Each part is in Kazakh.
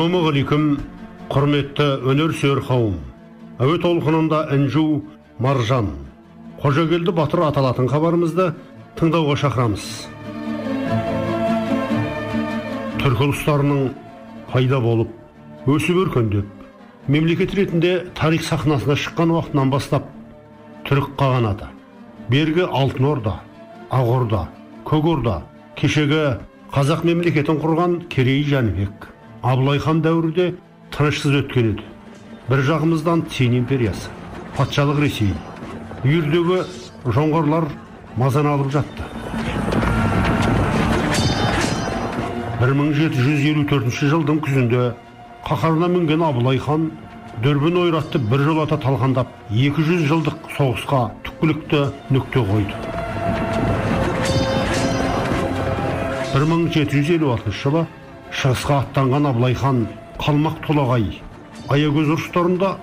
Ассалаумағалейкум құрметті өнер сүйер қауым. Әуе толқынында інжу маржан. Қожагелді батыр аталатын хабарымызды тыңдауға шақырамыз. Түркі ұлыстарының пайда болып өсіп өркендеп мемлекет ретінде тарих сахнасына шыққан уақытынан бастап түрік қағанаты бергі алтын орда ақ орда көк орда кешегі қазақ мемлекетін құрған керей жәнібек. Абылай хан дәуірі де тынышсыз өткен еді. Бір жағымыздан цин империясы патшалық ресей үйірдегі жоңғарлар мазаны алып жатты. 1754 жылдың күзінде қаһарына мінген абылай хан дүрбін ойратты бір жолата талқандап 200 жылдық соғысқа түпкілікті нүкте қойды. 1756 жылы шығысқа аттанған абылай хан қалмақ толағай. Аягөз ұрыстарында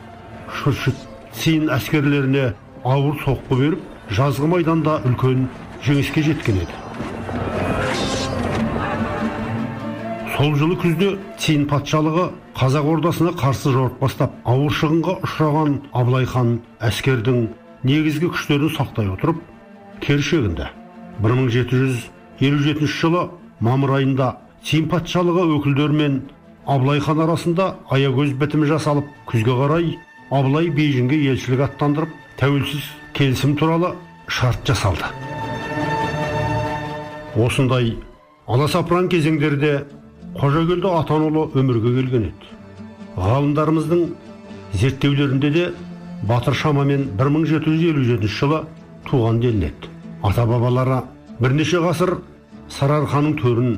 шүршіт цин әскерлеріне ауыр соққы беріп жазғы майданда үлкен жеңіске жеткен еді. Сол жылы күзде цин патшалығы қазақ ордасына қарсы жорық бастап ауыр шығынға ұшыраған абылай хан әскердің негізгі күштерін сақтай отырып кері шегінді 1757 жылы мамыр айында цин патшалығы өкілдерімен абылай хан арасында аягөз бітімі жасалып күзге қарай абылай бейжіңге елшілік аттандырып тәуелсіз келісім туралы шарт жасалды. Осындай аласапыран кезеңдерде қожагелді атанұлы өмірге келген еді. Ғалымдарымыздың зерттеулерінде де батыр шамамен 1757 жылы туған делінеді. Ата бабалары бірнеше ғасыр сарыарқаның төрін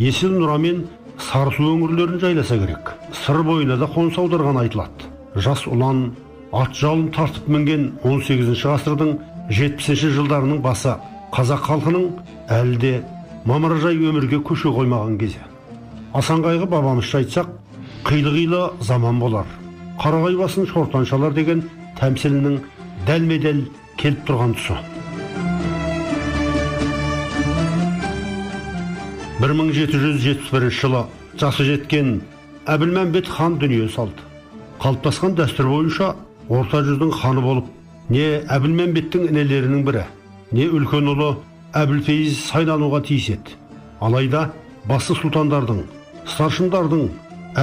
есіл нұра мен сарысу өңірлерін жайласа керек. Сыр бойына да қоныс аударған айтылады. Жас ұлан ат жалын тартып мінген 18 ғасырдың 70 жылдарының басы қазақ халқының әлі де мамыражай өмірге көше қоймаған кезі. Асан қайғы бабамызша айтсақ қилы қилы заман болар. Қарағай басын шортан деген тәмсілінің дәлме дәл келіп тұрған тұсы. 1771 жылы жасы жеткен әбілмәмбет хан дүние салды. Қалыптасқан дәстүр бойынша орта жүздің ханы болып не әбілмәмбеттің інілерінің бірі не үлкен ұлы әбілфейіз сайлануға тиіс еді. Алайда басы сұлтандардың старшындардың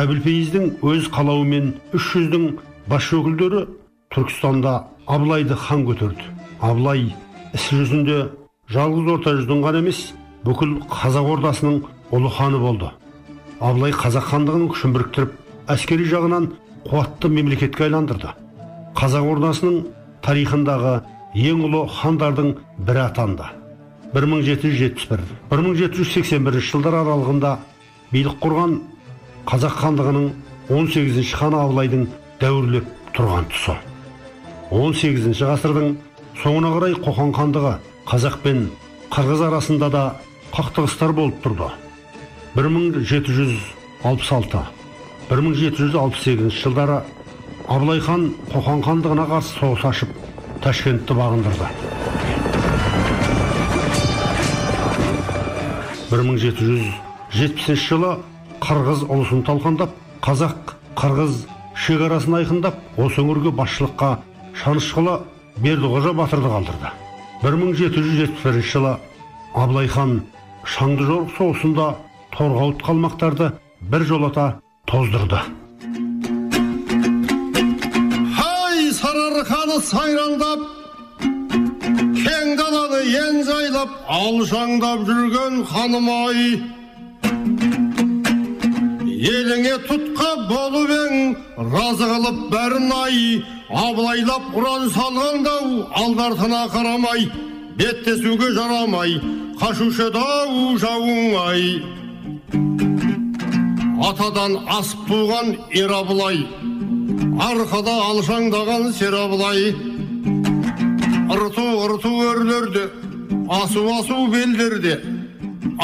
әбілфейіздің өз қалауымен үш жүздің бас өкілдері түркістанда абылайды хан көтерді. Абылай іс жүзінде жалғыз орта жүздің ғана емес бүкіл қазақ ордасының ұлы ханы болды. Абылай қазақ хандығының күшін біріктіріп әскери жағынан қуатты мемлекетке айландырды. Қазақ ордасының тарихындағы ең ұлы хандардың бірі атанды. 1771 1781 жылдар аралығында билік құрған қазақ хандығының 18 ханы абылайдың дәуірлеп тұрған тұсы. 18 ғасырдың соңына қарай қоқан хандығы қазақ пен қырғыз арасында да қақтығыстар болып тұрды. 1766 1768 жылдары абылай хан қоқан хандығына қарсы соғыс ашып ташкентті бағындырды. 1770 жылы қырғыз ұлысын талқандап қазақ қырғыз шекарасын айқындап осы өңірге басшылыққа шанышқылы бердіқожа батырды қалдырды. 1771 жылы абылай хан шаңды жорық соғысында торғауыт қалмақтарды бір жолата тоздырды. Хай сарыарқаны сайрандап кең даланы ен жайлап алшаңдап жүрген ханым ай. Еліңе тұтқа болып ең разы қылып бәрін ай. Абылайлап ұран салғандау алды артына қарамай беттесуге жарамай. Қашушы еді-ау жауың ай атадан асып туған ер абылай арқада алшаңдаған сер абылай ырту ырту өрлерде асу асу белдерде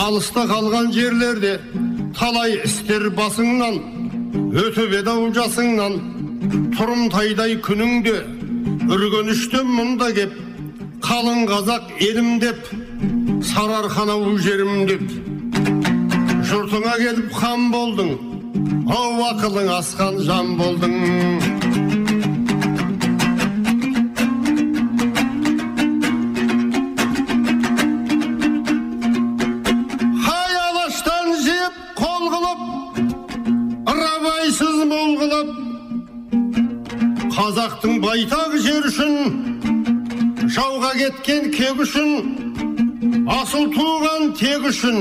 алыста қалған жерлерде талай істер басыңнан өтіп еді ау жасыңнан тұрымтайдай күніңде үргеніштен мұнда кеп қалың қазақ елім деп сарыарқанау жерім деп жұртыңа келіп хан болдың ау ақылың асқан жан болдың хай алаштан қол қылып рабайсыз қылып қазақтың байтақ жер үшін жауға кеткен кек үшін тек үшін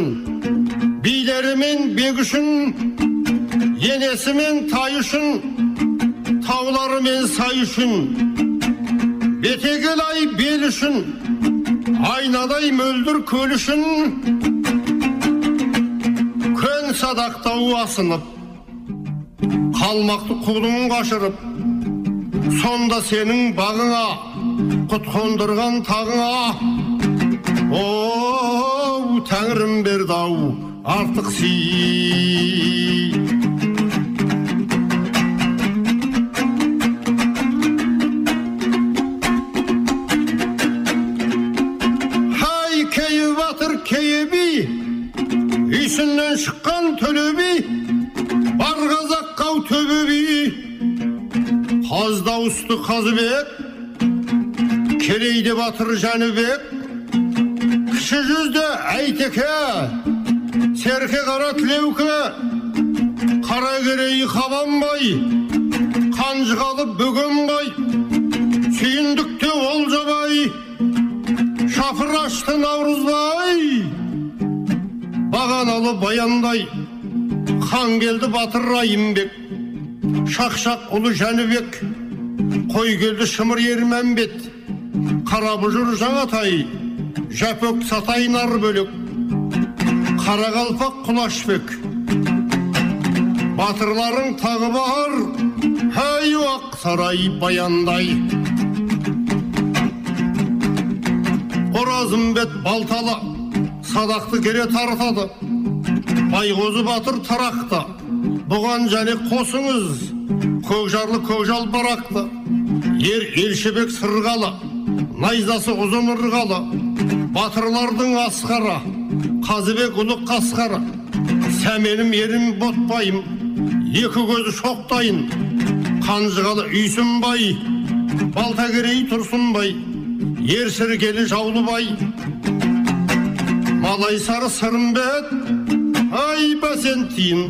билері мен бек үшін енесі мен тай үшін таулары мен сай үшін бетегел ай бел үшін айнадай мөлдір көл үшін көн садақтау асынып қалмақты қудың қашырып сонда сенің бағыңа құт қондырған тағыңа оу тәңірім берді ау артық сый хай кейі батыр кейі би үйсіннен шыққан төле би бар қазаққа ау төбе би қаз дауысты қазыбек керейде батыр жәнібек кіші жүзді әйтеке серке қара тілеуке қаракерей қабанбай қанжығалы бөгенбай сүйіндікте олжабай шапырашты наурызбай бағаналы баяндай хан келді батыр райымбек шақшақ ұлы жәнібек қой келді шымыр ермәмбет қара бұжыр жаңатай жәпөк сатай нар бөлек қарақалпақ құлашбек батырларың тағы бар әй уақ сарай баяндай. Оразымбет балталы садақты кере тартады. Байғозы батыр тарақты бұған және қосыңыз көкжарлы көкжал барақты. Ер елшібек сырғалы найзасы ұзын ырғалы. Батырлардың асқары қазыбек ұлы қасқары сәменім ерім ботбайым екі көзі шоқтайын. Қанжығалы үйсінбай балтакерей тұрсынбай ер сіркелі жаулыбай малай сары сырымбет ай бәсен тиін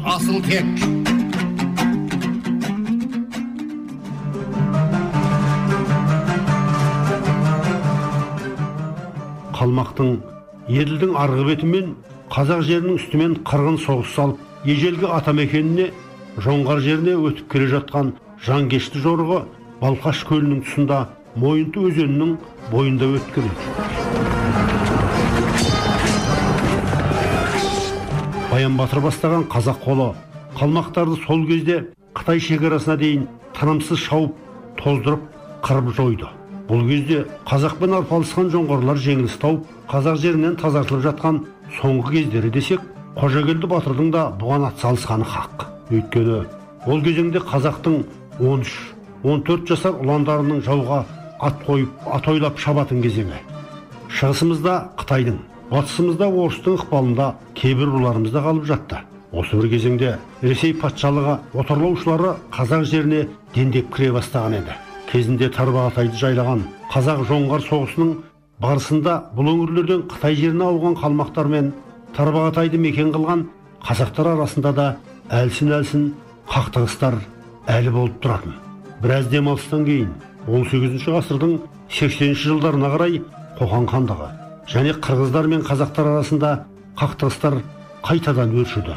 қалмақтың еділдің арғы бетімен қазақ жерінің үстімен қырғын соғыс салып ежелгі атамекеніне жоңғар жеріне өтіп келе жатқан жангешті жорығы балқаш көлінің тұсында мойынты өзенінің бойында өткен баян батыр бастаған қазақ қолы қалмақтарды сол кезде қытай шекарасына дейін тынымсыз шауып тоздырып қырып жойды. Бұл кезде қазақпен арпалысқан жоңғарлар жеңіліс тауып қазақ жерінен тазартылып жатқан соңғы кездері десек қожагелді батырдың да бұған атсалысқаны хақ. Өйткені ол кезеңде қазақтың 13-14 жасар ұландарының жауға ат қойып атойлап шабатын кезеңі. Шығысымызда қытайдың батысымызда орыстың ықпалында кейбір руларымыз да қалып жатты. Осы бір кезеңде ресей патшалығы отарлаушылары қазақ жеріне дендеп кіре бастаған еді. Кезінде тарбағатайды жайлаған қазақ жоңғар соғысының барысында бұл өңірлерден қытай жеріне ауған қалмақтар мен тарбағатайды мекен қылған қазақтар арасында да әлсін әлсін қақтығыстар әлі болып тұратын. Біраз демалыстан кейін 18 ғасырдың 80 жылдарына қарай қоқан хандығы және қырғыздар мен қазақтар арасында қақтығыстар қайтадан өршіді.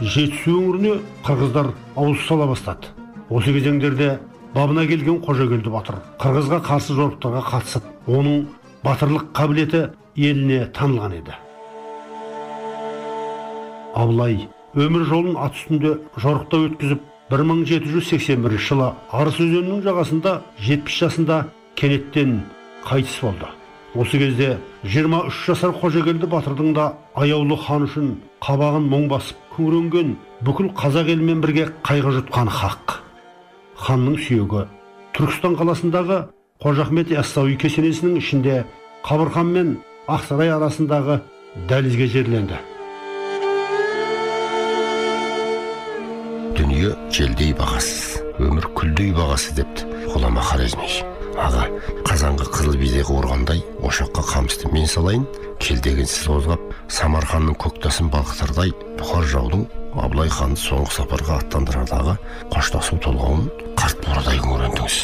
Жетісу өңіріне қырғыздар ауыз сала бастады. Осы кезеңдерде бабына келген қожагелді батыр қырғызға қарсы жорықтарға қатысып оның батырлық қабілеті еліне танылған еді. Абылай өмір жолын ат үстінде жорықта өткізіп 1781 жылы арыс өзенінің жағасында 70 жасында кенеттен қайтыс болды. Осы кезде 23 жасар қожагелді батырдың да аяулы хан үшін қабағын мұң басып күңіренген бүкіл қазақ елімен бірге қайғы жұтқан хақ. Ханның сүйегі түркістан қаласындағы қожа ахмет яссауи кесенесінің ішінде қабырхан мен ақсарай арасындағы дәлізге жерленді дүние желдей бағасыз өмір күлдей бағасы депті ғұлама хорезми аға қазанға қызыл бидай қуырғандай ошаққа қамысты мен салайын келдеген сіз қозғап самарханның көктасын балқытардай бұқар жаудың абылай ханды соңғы сапарға аттандырардағы қоштасу толғауын Арт мурал аягүй өрөөнд төс.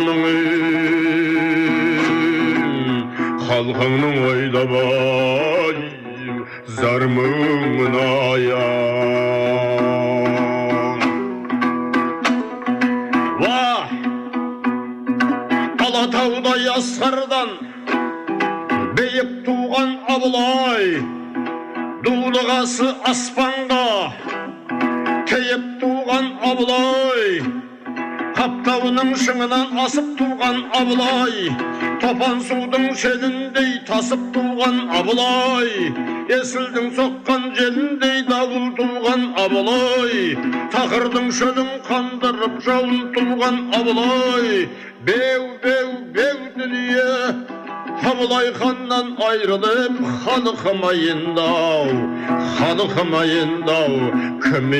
Canlıyım Halkının oylamayım Zarmın ayağım Vah! Alatavda yaskardan Beyip tuğan abulay Dulugası aspanda Keyip tuğan abulay қаптауының шыңынан асып туған абылай топан судың шеліндей тасып туған абылай есілдің соққан желіндей дауыл туған абылай тақырдың шөлін қандырып жауын туған абылай беу беу беу дүние абылай ханнан айрылып халқым айындау халқым айындау кім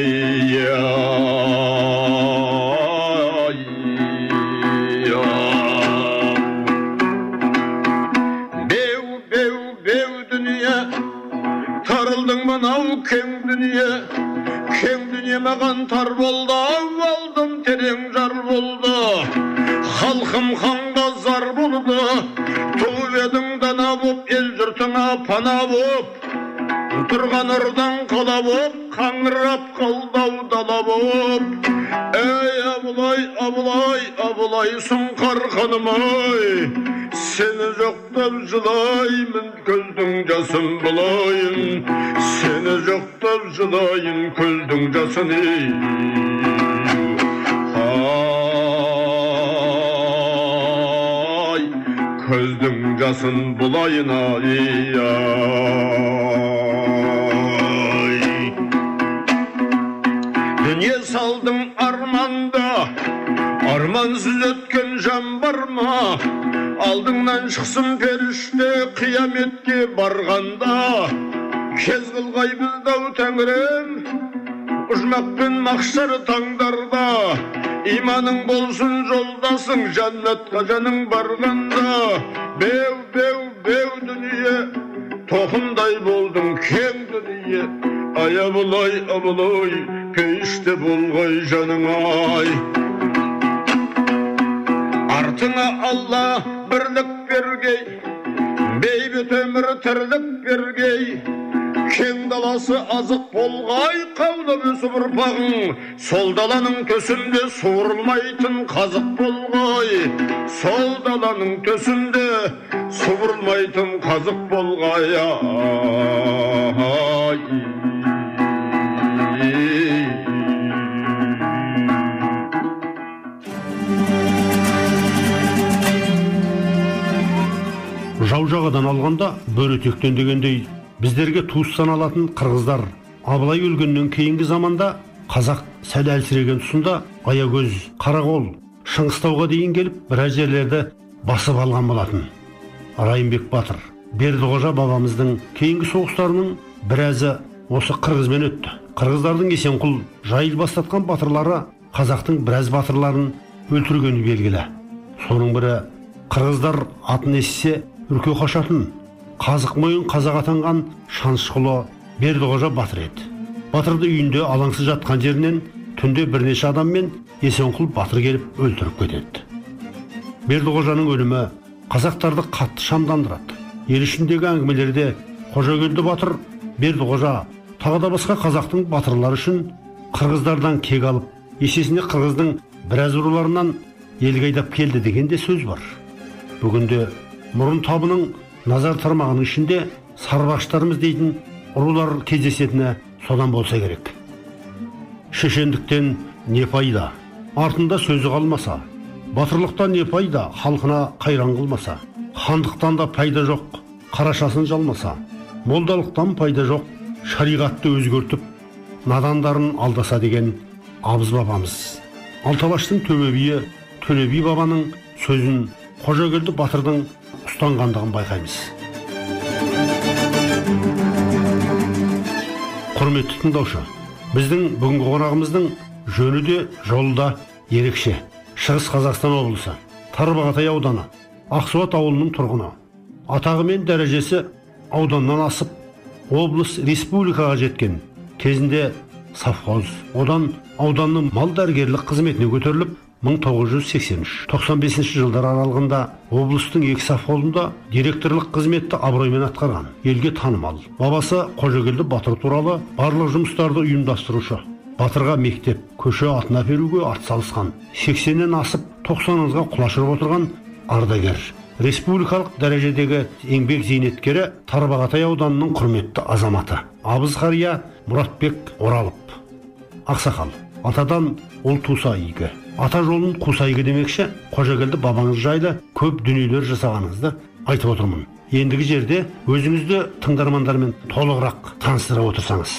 мынау кең дүние кең дүние маған тар болды ау алдым терең жар болды халқым ханға зар болды туып едің дана боп ел жұртыңа пана боп тұрған ұрдан қала боп қаңырап қалдау дала боп ей абылай абылай абылай сұңқар ханым ай сені жоқтап жылаймын көздің жасын бұлайын сені жоқтап жылайын көздің жасын ей көздің жасын бұлайын ай дүние салдың арманда армансыз өткен жан бар ма алдыңнан шықсын періште қияметке барғанда кез қылғай бізді ау тәңірім ұжмақ пен мақшар таңдарда иманың болсын жолдасың жәннатқа жаның барғанда беу беу беу дүние тоқымдай болдың кең дүние ай абылай абылай пейіште болғай жаның ай артыңа алла бірлік бергей бейбіт өмір тірлік бергей кең даласы азық болғай қаулап өсіп ұрпағың сол даланың төсінде суырылмайтын қазық болғай. Сол даланың төсінде суырылмайтын қазық болғай. Жау жағадан алғанда бөрі тектен дегендей біздерге туыс саналатын қырғыздар абылай өлгеннен кейінгі заманда қазақ сәл әлсіреген тұсында аягөз қарақол шыңғыстауға дейін келіп біраз жерлерді басып алған болатын райымбек батыр бердіқожа бабамыздың кейінгі соғыстарының біразы осы қырғызбен өтті қырғыздардың есенқұл жайыл бастатқан батырлары қазақтың біраз батырларын өлтіргені белгілі соның бірі қырғыздар атын естісе үрке қашатын қазық мойын қазақ атанған шанышқұлы бердіқожа батыр еді. Батырды үйінде алаңсыз жатқан жерінен түнде бірнеше адаммен есенқұл батыр келіп өлтіріп кетеді. Бердіқожаның өлімі қазақтарды қатты шамдандырады. Ел ішіндегі әңгімелерде қожагелді батыр бердіқожа тағы да басқа қазақтың батырлары үшін қырғыздардан кек алып есесіне қырғыздың біраз руларынан елге айдап келді деген де сөз бар. Бүгінде мұрын табының назар тармағының ішінде сарбаштарымыз дейтін рулар кездесетіні содан болса керек. Шешендіктен не пайда? Артында сөзі қалмаса батырлықтан не пайда? Халқына қайран қылмаса хандықтан да пайда жоқ қарашасын жалмаса молдалықтан пайда жоқ шариғатты өзгертіп надандарын алдаса деген абыз бабамыз. Алталаштың төбе биі төле би бабаның сөзін қожагелді батырдың ұстанғандығын байқаймыз. Құрметті тыңдаушы біздің бүгінгі қонағымыздың жөні де жолы да ерекше. Шығыс қазақстан облысы тарбағатай ауданы ақсуат ауылының тұрғыны. Атағы мен дәрежесі ауданнан асып облыс республикаға жеткен. Кезінде совхоз одан ауданның мал дәрігерлік қызметіне көтеріліп 1983-95 жылдар аралығында облыстың екі совхозында директорлық қызметті абыроймен атқарған. Елге танымал. Бабасы қожагелді батыр туралы барлық жұмыстарды ұйымдастырушы. Батырға мектеп көше атын әперуге атсалысқан. Сексеннен асып тоқсаныңызға құлаш ұрып отырған ардагер. Республикалық дәрежедегі еңбек зейнеткері тарбағатай ауданының құрметті азаматы абыз қария мұратбек оралып. Ақсақал атадан ұл туса игі. Ата жолын қуса игі демекші қожагелді бабаңыз жайлы көп дүниелер жасағаныңызды айтып отырмын. Ендігі жерде өзіңізді тыңдармандармен толығырақ таныстыра отырсаңыз.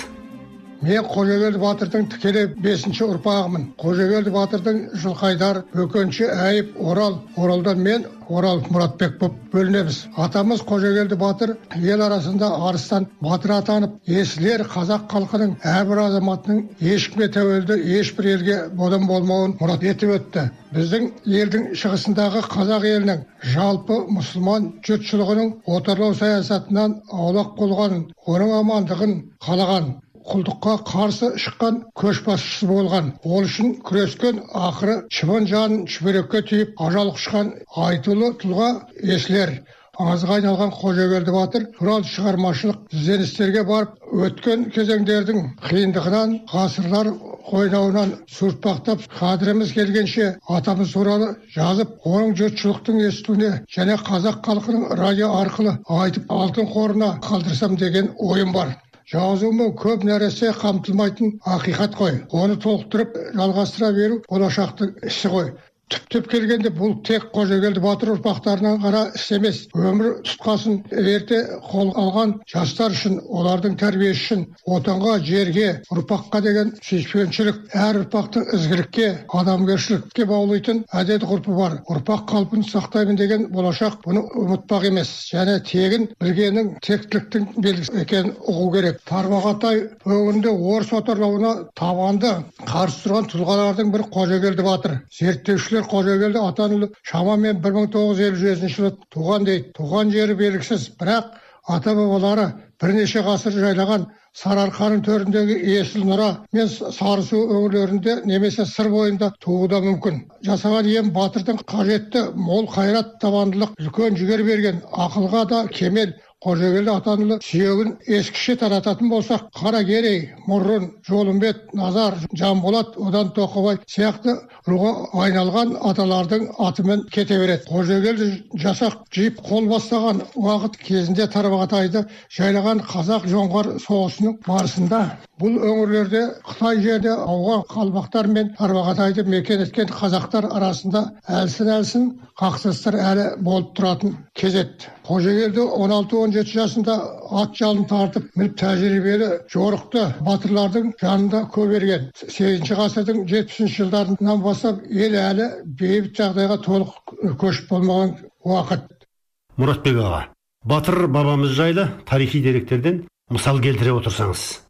Мен қожагелді батырдың тікелей бесінші ұрпағымын. Қожагелді батырдың жылқайдар бөкенші әйіп орал. Оралдан мен орал мұратбек болып бөлінеміз. Атамыз қожагелді батыр ел арасында арыстан батыр атанып есілер қазақ халқының әрбір азаматының ешкімге тәуелді ешбір елге бодан болмауын мұрат етіп өтті. Біздің елдің шығысындағы қазақ елінің жалпы мұсылман жұртшылығының отарлау саясатынан аулақ болғанын оның амандығын қалаған. Құлдыққа қарсы шыққан көшбасшысы болған. Ол үшін күрескен ақыры шыбын жанын шүберекке түйіп ажал құшқан айтулы тұлға есілер аңызға айналған қожагелді батыр туралы шығармашылық ізденістерге барып өткен кезеңдердің қиындығынан ғасырлар қойнауынан суыртпақтап қадіріміз келгенше атамыз туралы жазып оның жұртшылықтың естуіне және қазақ халқының радио арқылы айтып алтын қорына қалдырсам деген ойым бар. Жазумен көп нәрсе қамтылмайтын ақиқат қой. Оны толықтырып жалғастыра беру болашақтың ісі ғой түптеп келгенде бұл тек қожагелді батыр ұрпақтарынан ғана іс емес өмір тұтқасын ерте қол алған жастар үшін олардың тәрбиесі үшін отанға жерге ұрпаққа деген сүйіспеншілік әр ұрпақтың ізгілікке адамгершілікке баулитын әдет ғұрпы бар ұрпақ қалпын сақтаймын деген болашақ бұны ұмытпақ емес және тегін білгеннің тектіліктің белгісі екенін ұғу керек тарбағатай өңірінде орыс отарлауына табанды қарсы тұрған тұлғалардың бірі қожагелді батыр зерттеушілер қожагелді атанұлы шамамен бір мың тоғыз жүз елу жетінші жылы туған дейді туған жері белгісіз бірақ ата бабалары бірнеше ғасыр жайлаған сарыарқаның төріндегі есіл нұра мен сарысу өңірлерінде немесе сыр бойында тууы да мүмкін. Жасаған ем батырдың қажетті мол қайрат табандылық үлкен жігер берген ақылға да кемел қожагелді атанұлы сүйегін ескіше тарататын болсақ қаракерей мұрын жолымбет назар жанболат одан тоқыбай сияқты руға айналған аталардың атымен кете береді қожагелді жасақ жиып қол бастаған уақыт кезінде тарбағатайды жайлаған қазақ жоңғар соғысының барысында бұл өңірлерде қытай жерде ауған қалмақтар мен тарбағатайды мекен еткен қазақтар арасында әлсін әлсін қақтығыстар әлі болып тұратын кез еді қожагелді 16-17 жасында ат жалын тартып мініп тәжірибелі жорықты батырлардың жанында көп ерген сегізінші ғасырдың жетпісінші жылдарынан бастап ел әлі бейбіт жағдайға толық көшіп болмаған уақыт. Мұратбек аға батыр бабамыз жайлы тарихи деректерден мысал келтіре отырсаңыз.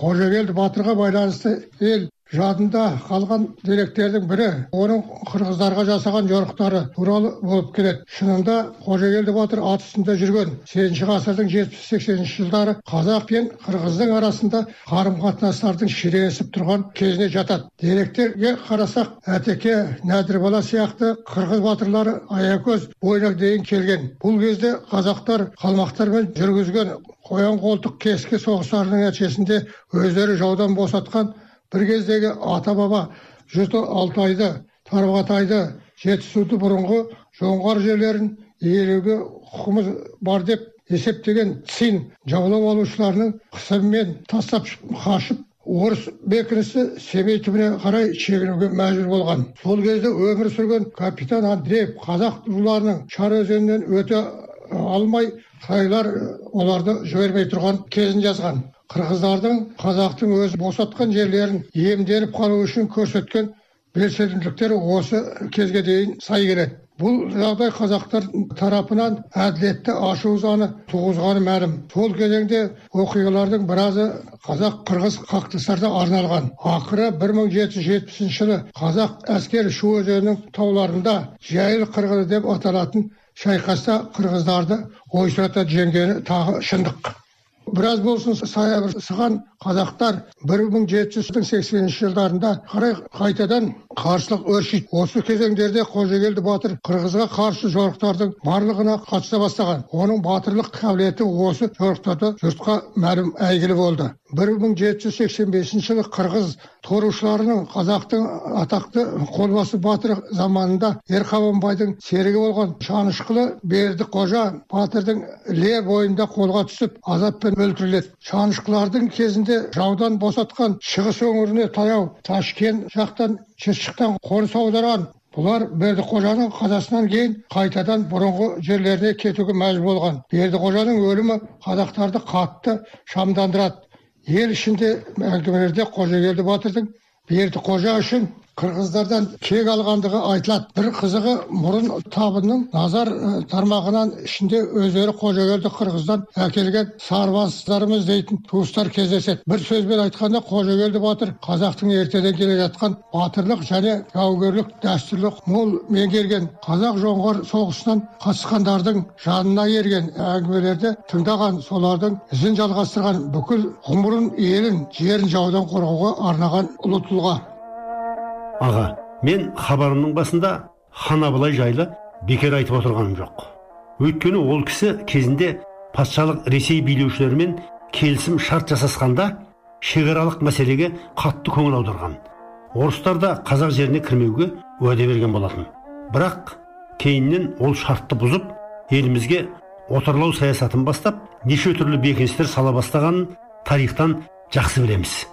Қожагелді батырға байланысты ел жадында қалған деректердің бірі оның қырғыздарға жасаған жорықтары туралы болып келеді. Шынында қожагелді батыр ат үстінде жүрген сегізінші ғасырдың жетпіс сексенінші жылдары қазақ пен қырғыздың арасында қарым қатынастардың шиеленісіп тұрған кезіне жатады. Деректерге қарасақ әтеке нәдірбала сияқты қырғыз батырлары аякөз бойына дейін келген. Бұл кезде қазақтар қалмақтармен жүргізген қоян қолтық кескі соғыстарының нәтижесінде өздері жаудан босатқан бір кездегі ата баба жұрты алтайды тарбағатайды жетісуды бұрынғы жоңғар жерлерін иелеуге құқымыз бар деп есептеген цин жаулап алушыларының қысымымен тастап қашып орыс бекінісі семей түбіне қарай шегінуге мәжбүр болған. Сол кезде өмір сүрген капитан андреев қазақ руларының шар өзенінен өте алмай қытайлар оларды жібермей тұрған кезін жазған. Қырғыздардың қазақтың өзі босатқан жерлерін иемденіп қалу үшін көрсеткен белсенділіктері осы кезге дейін сай келеді. Бұл жағдай қазақтар тарапынан әділетті ашу ызаны туғызғаны мәлім. Сол кезеңде оқиғалардың біразы қазақ қырғыз қақтығыстарда арналған. Ақыры 1770 жылы қазақ әскері шу өзенінің тауларында жайыл қырғыны деп аталатын шайқаста қырғыздарды ойсырата жеңгені тағы шындық. Біраз болсын саябырсыған қазақтар бір мың жеті жүз сексенінші жылдарында қарай қайтадан қарсылық өршиді осы кезеңдерде қожагелді батыр қырғызға қарсы жорықтардың барлығына қатыса бастаған оның батырлық қабілеті осы жорықтарда жұртқа мәлім әйгілі болды бір мың жеті жүз сексен бесінші жылы қырғыз торушыларының қазақтың атақты қолбасы батыры заманында ерқабанбайдың серігі болған шанышқылы берді қожа батырдың іле бойында қолға түсіп азаппен өлтіріледі. Шанышқылардың кезінде жаудан босатқан шығыс өңіріне таяу ташкент жақтан шыршықтан қоныс аударған. Бұлар бердіқожаның қазасынан кейін қайтадан бұрынғы жерлеріне кетуге мәжбүр болған. Бердіқожаның өлімі қазақтарды қатты шамдандырады. Ел ішінде әңгімелерде қожагелді батырдың бердіқожа үшін қырғыздардан кек алғандығы айтылады бір қызығы мұрын табының назар тармағынан ішінде өздері қожагелді қырғыздан әкелген сарбаздарымыз дейтін туыстар кездеседі бір сөзбен айтқанда қожагелді батыр қазақтың ертеден келе жатқан батырлық және жаугерлік дәстүрлі мол меңгерген қазақ жоңғар соғысынан қатысқандардың жанына ерген әңгімелерді тыңдаған солардың ізін жалғастырған бүкіл ғұмырын елін жерін жаудан қорғауға арнаған ұлы тұлға аға мен хабарымның басында хан абылай жайлы бекер айтып отырғаным жоқ. Өйткені ол кісі кезінде патшалық ресей билеушілерімен келісім шарт жасасқанда шекаралық мәселеге қатты көңіл аударған. Орыстар да қазақ жеріне кірмеуге уәде берген болатын. Бірақ кейіннен ол шартты бұзып елімізге отарлау саясатын бастап неше түрлі бекіністер сала бастағанын тарихтан жақсы білеміз.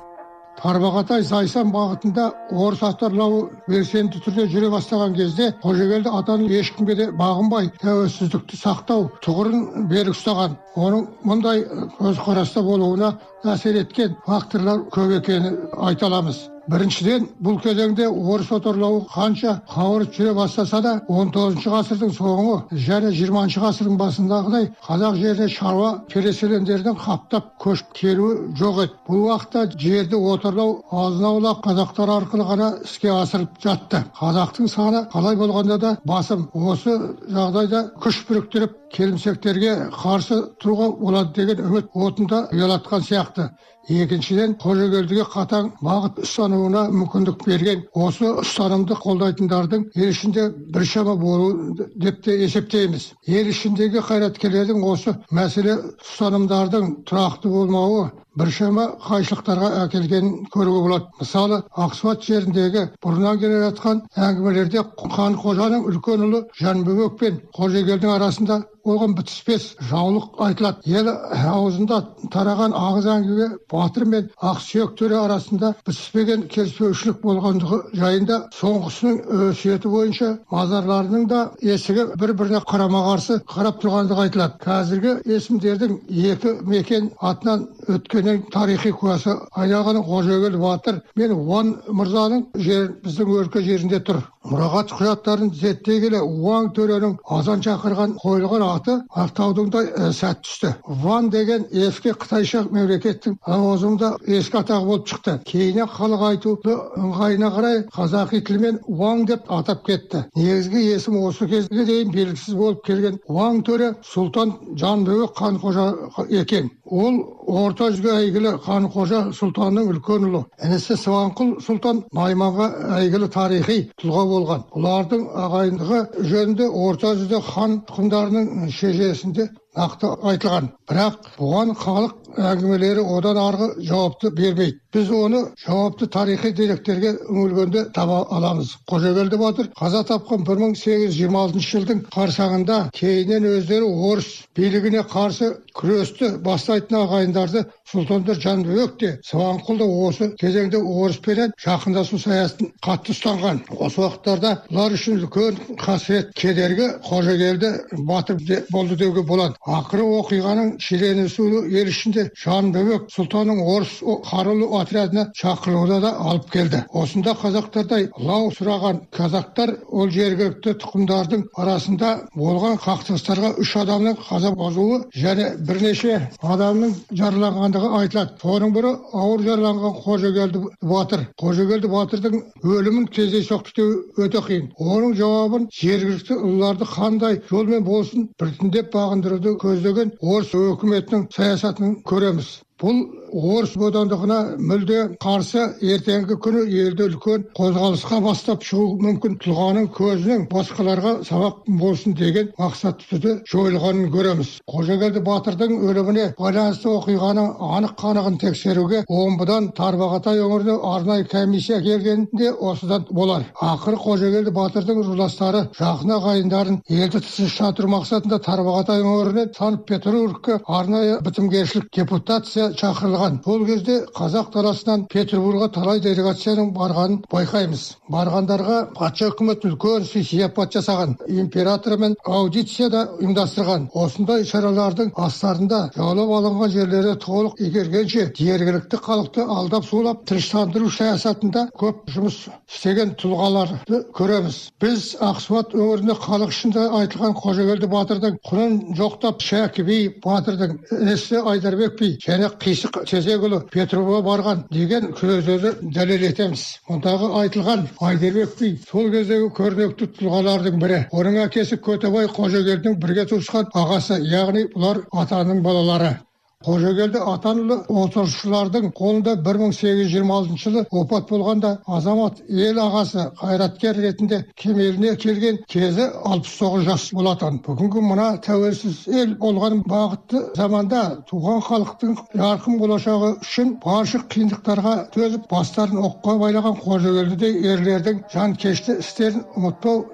Тарбағатай зайсан бағытында орыс отарлауы белсенді түрде жүре бастаған кезде қожагелді атаның ешкімге де бағынбай тәуелсіздікті сақтау тұғырын берік ұстаған. Оның мұндай көзқараста болуына әсер еткен факторлар көп екенін айта аламыз. Біріншіден бұл кезеңде орыс отарлауы қанша қауырт жүре бастаса да 19 ғасырдың соңы және 20 ғасырдың басындағыдай қазақ жеріне шаруа переселендердің қаптап көшіп келуі жоқ еді бұл уақытта жерді отарлау азын аулақ қазақтар арқылы ғана іске асырылып жатты қазақтың саны қалай болғанда да басым осы жағдайда күш біріктіріп келімсектерге қарсы тұруға болады деген үміт отында ұялатқан сияқты екіншіден қожагелдіге қатаң бағыт ұстануына мүмкіндік берген осы ұстанымды қолдайтындардың ел ішінде біршама болу деп те есептейміз. Ел ішіндегі қайраткерлердің осы мәселе ұстанымдардың тұрақты болмауы біршама қайшылықтарға әкелгенін көруге болады. Мысалы ақсуат жеріндегі бұрыннан келе жатқан әңгімелерде хан қожаның үлкен ұлы жәнібек пен қожагелдің арасында болған бітіспес жаулық айтылады. Ел аузында тараған ағыз әңгіме батыр мен ақсүйек төре арасында бітіспеген келіспеушілік болғандығы жайында соңғысының өсиеті бойынша мазарларының да есігі бір біріне қарама қарсы қарап тұрғандығы айтылады. Қазіргі есімдердің екі мекен атынан өткеннен тарихи куәсі айналған қожагел батыр мен уан мырзаның жер біздің өлке жерінде тұр. Мұрағат құжаттарын зерттей келе уаң төренің азан шақырған қойылған аты ақтаудың да сәт түсті ван деген ескі қытайша мемлекеттің лауазымында ескі атағы болып шықты кейіннен халық айтуды ыңғайына қарай қазақи тілмен уаң деп атап кетті негізгі есім осы кезге дейін белгісіз болып келген уаң төре сұлтан жанбөбек қанқожа екен. Ол орта жүзге әйгілі қанқожа сұлтанның үлкен ұлы. Інісі сыбанқұл сұлтан найманға әйгілі тарихи тұлға болған. Бұлардың ағайындығы жөнінде орта жүзде хан тұқымдарының шежіресінде нақты айтылған. Бірақ бұған халық әңгімелері одан арғы жауапты бермейді. Біз оны жауапты тарихи деректерге үңілгенде таба аламыз. Қожагелді батыр қаза тапқан 1826 жылдың қарсаңында кейіннен өздері орыс билігіне қарсы күресті бастайтын ағайындарды сұлтандар жанбөбек те сыбанқұл да осы кезеңде орыспенен жақындасу саясатын қатты ұстанған. Осы уақыттарда бұлар үшін үлкен қасірет кедергі қожагелді батыр болды деуге болады. Ақыры оқиғаның шиеленісуі ел ішінде жанбөбек сұлтанның орыс қарулы отрядына шақырылуына да алып келді осында қазақтардай лау сұраған казактар ол жергілікті тұқымдардың арасында болған қақтығыстарға үш адамның қаза болуы және бірнеше адамның жараланғандығы айтылады соның бірі ауыр жараланған қожагелді батыр қожагелді батырдың өлімін кездейсоқтық деу өте қиын оның жауабын жергілікті ұлыларды қандай жолмен болсын біртіндеп бағындыруды көздеген орыс өкіметінің саясатын көреміз бұл орыс бодандығына мүлде қарсы ертеңгі күні елді үлкен қозғалысқа бастап шығу мүмкін тұлғаның көзінің басқаларға сабақ болсын деген мақсат түрде жойылғанын көреміз. Қожагелді батырдың өліміне байланысты оқиғаның анық қанығын тексеруге омбыдан тарбағатай өңіріне арнайы комиссия келгенде осыдан болар. Ақыры қожагелді батырдың жолдастары жақын ағайындарын елді тыныштандыру мақсатында тарбағатай өңірінен санкт петербургке арнайы бітімгершілік депутация шақырылған. Сол кезде қазақ даласынан петербургға талай делегацияның барғанын байқаймыз. Барғандарға патша үкіметі үлкен сый сияпат жасаған императормен аудиция да ұйымдастырған. Осындай шаралардың астарында жаулап алынған жерлерді толық игергенше жергілікті халықты алдап сулап тыныштандыру саясатында көп жұмыс істеген тұлғаларды көреміз. Біз ақсуат өңірінде халық ішінде айтылған қожагелді батырдың құнын жоқтап шәкі би батырдың інісі айдарбек би және қисық тезекұлы петрова барған деген сөздерді дәлел етеміз. Мұндағы айтылған айдарбек би сол кездегі көрнекті тұлғалардың бірі. Оның әкесі көтебай қожагелдінің бірге туысқан ағасы яғни бұлар атаның балалары. Қожагелді атанұлы отырысшылардың қолында 1826 жылы опат болғанда азамат ел ағасы қайраткер ретінде кемеліне келген кезі 69 жас болатын. Бүгінгі мына тәуелсіз ел болған бақытты заманда туған халықтың жарқын болашағы үшін барша қиындықтарға төзіп бастарын оққа байлаған қожагелдідей ерлердің жанкешті істерін ұмытпау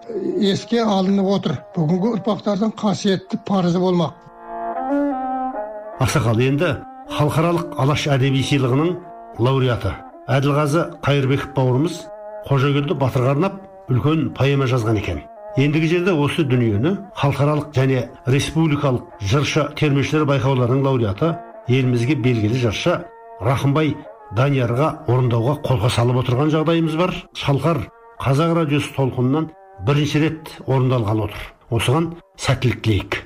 еске алынып отыр. Бүгінгі ұрпақтардың қасиетті парызы болмақ. Ақсақал енді. Халықаралық алаш әдеби сыйлығының лауреаты әділғазы қайырбеков бауырымыз қожагелді батырға арнап үлкен поэма жазған екен. Ендігі жерде осы дүниені халықаралық және республикалық жыршы термешілер байқауларының лауреаты елімізге белгілі жыршы рахымбай даниярға орындауға қолқа салып отырған жағдайымыз бар. Шалқар қазақ радиосы толқынынан бірінші рет орындалғалы отыр. Осыған сәттілік тілейік.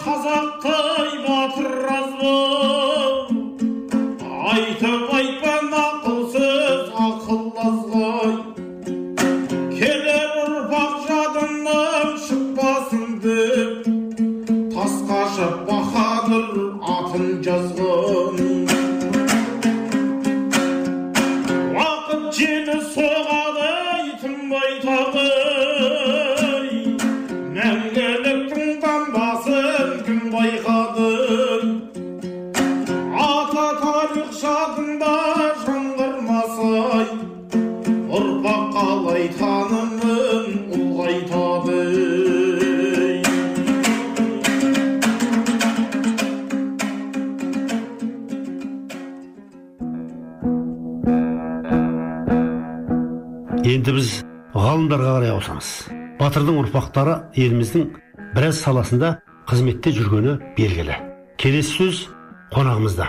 Қазақтай батыр аз ба айтып айтпан батырдың ұрпақтары еліміздің біраз саласында қызметте жүргені белгілі. Келесі сөз қонағымызда.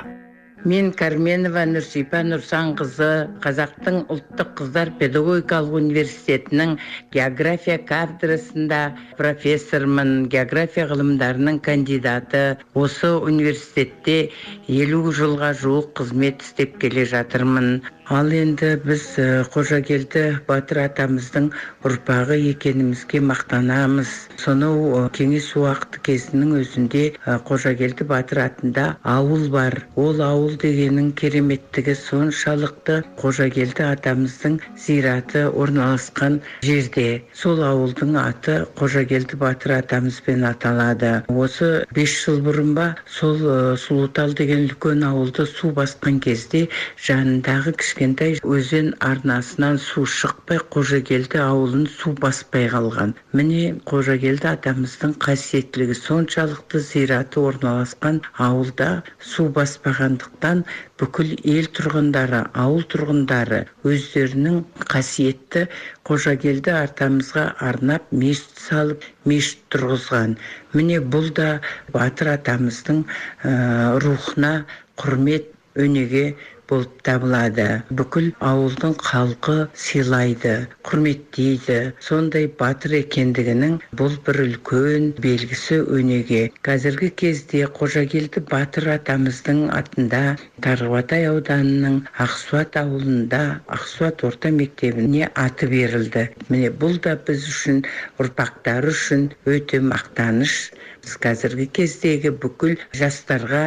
Мен карменова нұрсипа нұрсанқызы қазақтың ұлттық қыздар педагогикалық университетінің география кафедрасында профессормын география ғылымдарының кандидаты. Осы университетте елу жылға жуық қызмет істеп келе жатырмын. Ал енді біз э, қожагелді батыр атамыздың ұрпағы екенімізге мақтанамыз. Сонау кеңес уақыты кезінің өзінде э, қожагелді батыр атында ауыл бар. Ол ауыл дегеннің кереметтігі соншалықты қожагелді атамыздың зираты орналасқан жерде. Сол ауылдың аты қожагелді батыр атамызбен аталады. Осы бес жыл бұрын ба сол э, сұлутал деген үлкен ауылды су басқан кезде жанындағы кішкентай өзен арнасынан су шықпай қожагелді ауылын су баспай қалған. Міне қожагелді атамыздың қасиеттілігі соншалықты зираты орналасқан ауылда су баспағандықтан бүкіл ел тұрғындары ауыл тұрғындары өздерінің қасиетті қожагелді атамызға арнап мешіт салып мешіт тұрғызған. Міне бұл да батыр атамыздың ә, рухына құрмет өнеге болып табылады бүкіл ауылдың халқы сыйлайды құрметтейді. Сондай батыр екендігінің бұл бір үлкен белгісі өнеге. Қазіргі кезде қожагелді батыр атамыздың атында тарбағатай ауданының ақсуат ауылында ақсуат орта мектебіне аты берілді. Міне бұл да біз үшін ұрпақтары үшін өте мақтаныш біз қазіргі кездегі бүкіл жастарға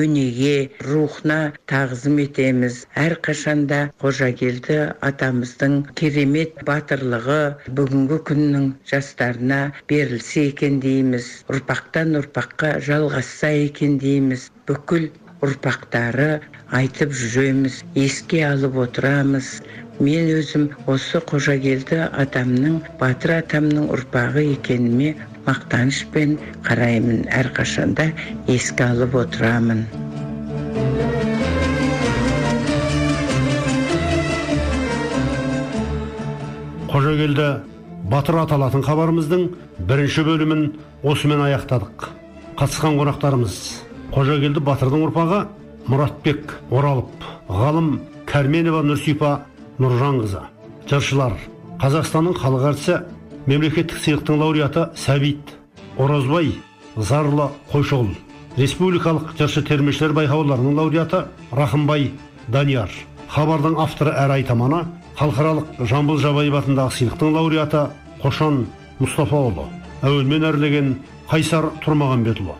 өнеге рухына тағзым етеміз. Әрқашанда қожагелді атамыздың керемет батырлығы бүгінгі күннің жастарына берілсе екен дейміз. Ұрпақтан ұрпаққа жалғасса екен дейміз. Бүкіл ұрпақтары айтып жүреміз еске алып отырамыз. Мен өзім осы қожагелді атамның батыр атамның ұрпағы екеніме мақтанышпен қараймын әрқашанда еске алып отырамын. Қожагелді батыр аталатын хабарымыздың бірінші бөлімін осымен аяқтадық. Қатысқан қонақтарымыз қожагелді батырдың ұрпағы мұратбек оралып ғалым кәрменова нұрсипа нұржанқызы жыршылар қазақстанның халық әртісі мемлекеттік сыйлықтың лауреаты сәбит оразбай зарлы қойшоғыл республикалық жыршы термешілер байқауларының лауреаты рахымбай данияр. Хабардың авторы әрі айтаманы халықаралық жамбыл жабаев атындағы сыйлықтың лауреаты қошан мұстафаұлы. Әуелмен әрлеген қайсар тұрмағанбетұлы.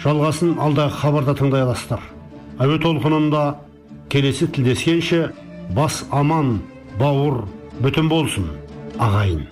Жалғасын алдағы хабарда тыңдай аласыздар әуе толқынында келесі тілдескенше бас аман бауыр бүтін болсын ағайын